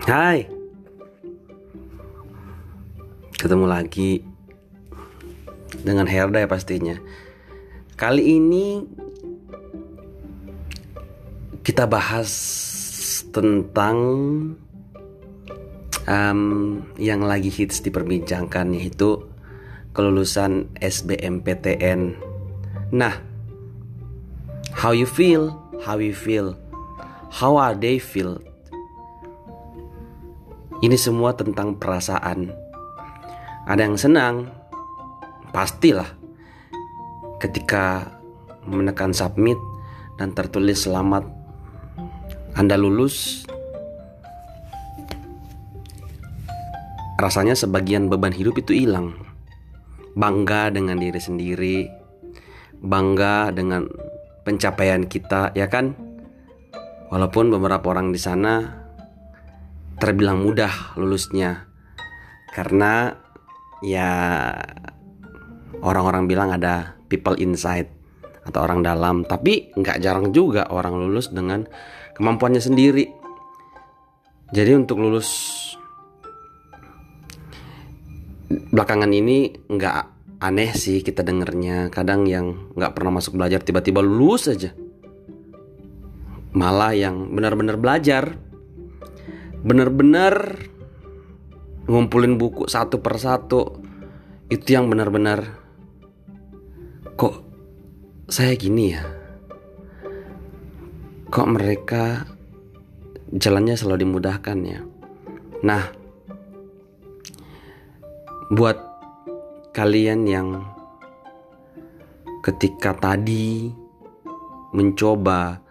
Hai Ketemu lagi Dengan Herda ya pastinya Kali ini Kita bahas Tentang um, Yang lagi hits diperbincangkan Yaitu Kelulusan SBMPTN Nah How you feel? How you feel? How are they feel? Ini semua tentang perasaan. Ada yang senang, pastilah. Ketika menekan submit dan tertulis selamat Anda lulus. Rasanya sebagian beban hidup itu hilang. Bangga dengan diri sendiri, bangga dengan pencapaian kita, ya kan? Walaupun beberapa orang di sana terbilang mudah lulusnya. Karena ya orang-orang bilang ada people inside atau orang dalam. Tapi nggak jarang juga orang lulus dengan kemampuannya sendiri. Jadi untuk lulus belakangan ini nggak aneh sih kita dengernya. Kadang yang nggak pernah masuk belajar tiba-tiba lulus aja. Malah yang benar-benar belajar bener-bener ngumpulin buku satu persatu itu yang benar-benar kok saya gini ya? Kok mereka jalannya selalu dimudahkan ya? Nah buat kalian yang ketika tadi mencoba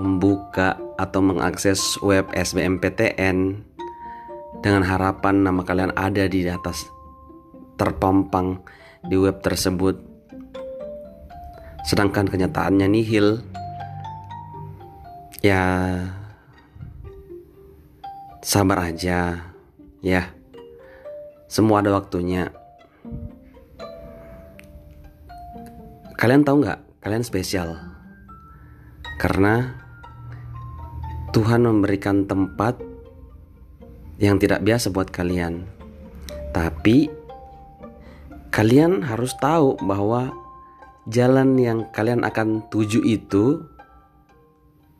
membuka atau mengakses web SBMPTN dengan harapan nama kalian ada di atas terpampang di web tersebut. Sedangkan kenyataannya nihil. Ya sabar aja. Ya semua ada waktunya. Kalian tahu nggak? Kalian spesial. Karena Tuhan memberikan tempat yang tidak biasa buat kalian. Tapi kalian harus tahu bahwa jalan yang kalian akan tuju itu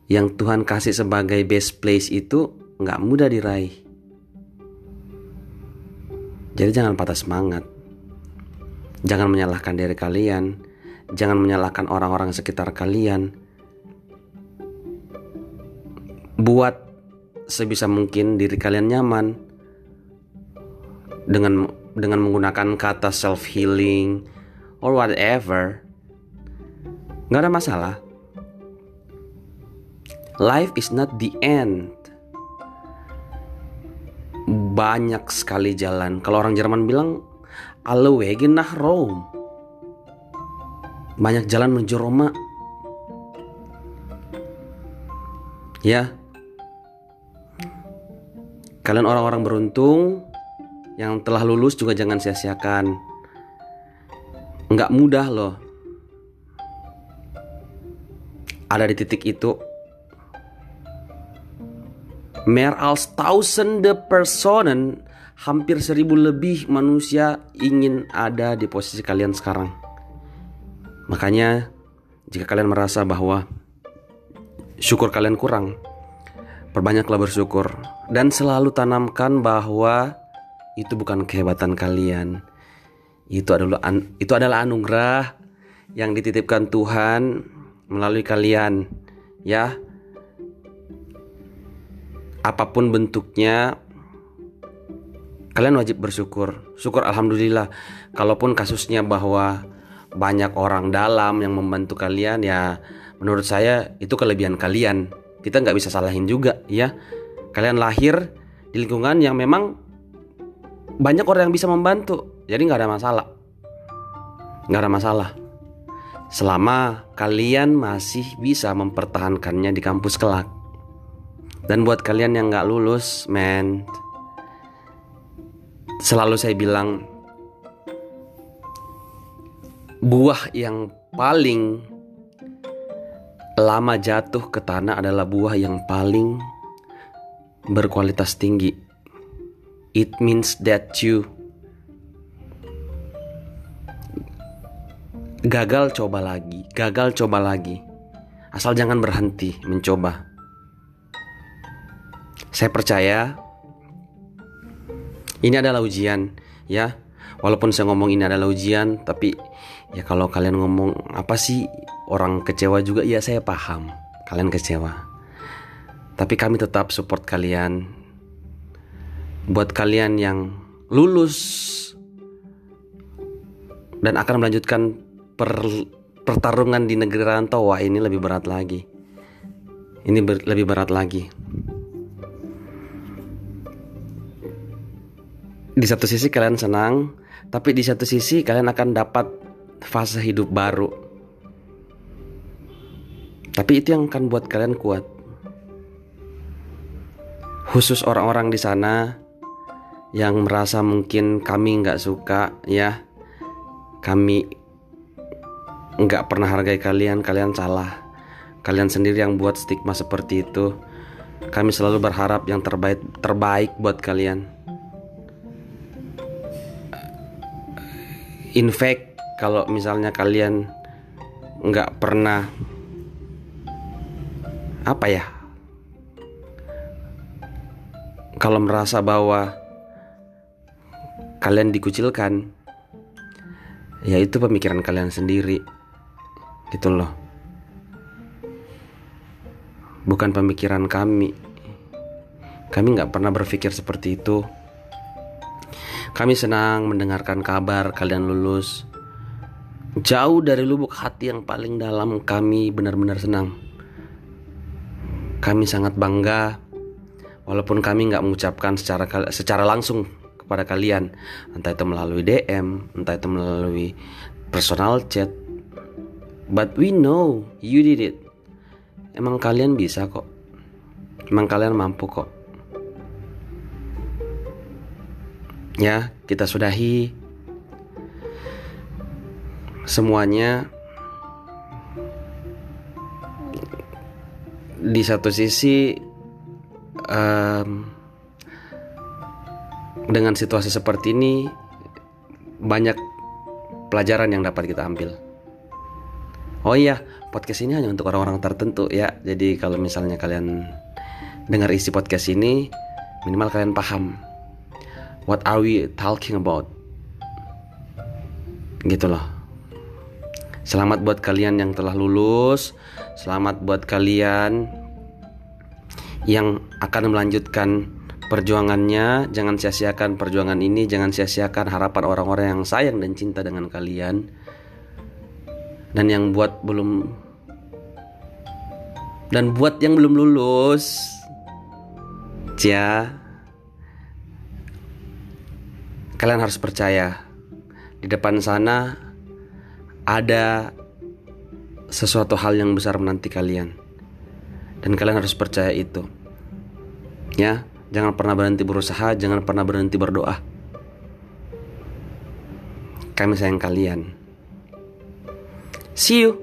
yang Tuhan kasih sebagai best place itu nggak mudah diraih. Jadi jangan patah semangat. Jangan menyalahkan diri kalian. Jangan menyalahkan orang-orang sekitar kalian buat sebisa mungkin diri kalian nyaman. Dengan dengan menggunakan kata self healing or whatever nggak ada masalah. Life is not the end. Banyak sekali jalan. Kalau orang Jerman bilang alle Wege nach Rom. Banyak jalan menuju Roma. Ya Kalian orang-orang beruntung yang telah lulus juga jangan sia-siakan. Nggak mudah loh. Ada di titik itu. Mer als tausende personen, hampir seribu lebih manusia ingin ada di posisi kalian sekarang. Makanya, jika kalian merasa bahwa syukur kalian kurang, Perbanyaklah bersyukur dan selalu tanamkan bahwa itu bukan kehebatan kalian. Itu adalah itu adalah anugerah yang dititipkan Tuhan melalui kalian, ya. Apa pun bentuknya kalian wajib bersyukur. Syukur alhamdulillah. Kalaupun kasusnya bahwa banyak orang dalam yang membantu kalian ya menurut saya itu kelebihan kalian kita nggak bisa salahin juga ya. Kalian lahir di lingkungan yang memang banyak orang yang bisa membantu. Jadi nggak ada masalah. Nggak ada masalah. Selama kalian masih bisa mempertahankannya di kampus kelak. Dan buat kalian yang nggak lulus men selalu saya bilang buah yang paling lama jatuh ke tanah adalah buah yang paling berkualitas tinggi. It means that you gagal coba lagi, gagal coba lagi. Asal jangan berhenti mencoba. Saya percaya ini adalah ujian, ya. Walaupun saya ngomong ini adalah ujian, tapi ya kalau kalian ngomong apa sih orang kecewa juga, ya saya paham. Kalian kecewa. Tapi kami tetap support kalian. Buat kalian yang lulus dan akan melanjutkan per, pertarungan di negeri rantau, wah ini lebih berat lagi. Ini ber, lebih berat lagi. Di satu sisi kalian senang, tapi di satu sisi kalian akan dapat fase hidup baru. Tapi itu yang akan buat kalian kuat. Khusus orang-orang di sana yang merasa mungkin kami nggak suka, ya, kami nggak pernah hargai kalian, kalian salah. Kalian sendiri yang buat stigma seperti itu. Kami selalu berharap yang terbaik terbaik buat kalian. In fact, kalau misalnya kalian nggak pernah apa ya, kalau merasa bahwa kalian dikucilkan, ya itu pemikiran kalian sendiri, gitu loh. Bukan pemikiran kami. Kami nggak pernah berpikir seperti itu. Kami senang mendengarkan kabar kalian lulus. Jauh dari lubuk hati yang paling dalam kami benar-benar senang. Kami sangat bangga walaupun kami nggak mengucapkan secara secara langsung kepada kalian, entah itu melalui DM, entah itu melalui personal chat. But we know you did it. Emang kalian bisa kok. Emang kalian mampu kok. Ya, kita sudahi semuanya. Di satu sisi, um, dengan situasi seperti ini, banyak pelajaran yang dapat kita ambil. Oh iya, podcast ini hanya untuk orang-orang tertentu ya. Jadi kalau misalnya kalian dengar isi podcast ini, minimal kalian paham what are we talking about gitu loh selamat buat kalian yang telah lulus selamat buat kalian yang akan melanjutkan perjuangannya. Jangan sia-siakan perjuangan ini jangan sia-siakan harapan orang-orang yang sayang dan cinta dengan kalian. Dan yang buat belum dan buat yang belum lulus ya kalian harus percaya. Di depan sana ada sesuatu hal yang besar menanti kalian. Dan kalian harus percaya itu. Ya jangan pernah berhenti berusaha jangan pernah berhenti berdoa. Kami sayang kalian. See you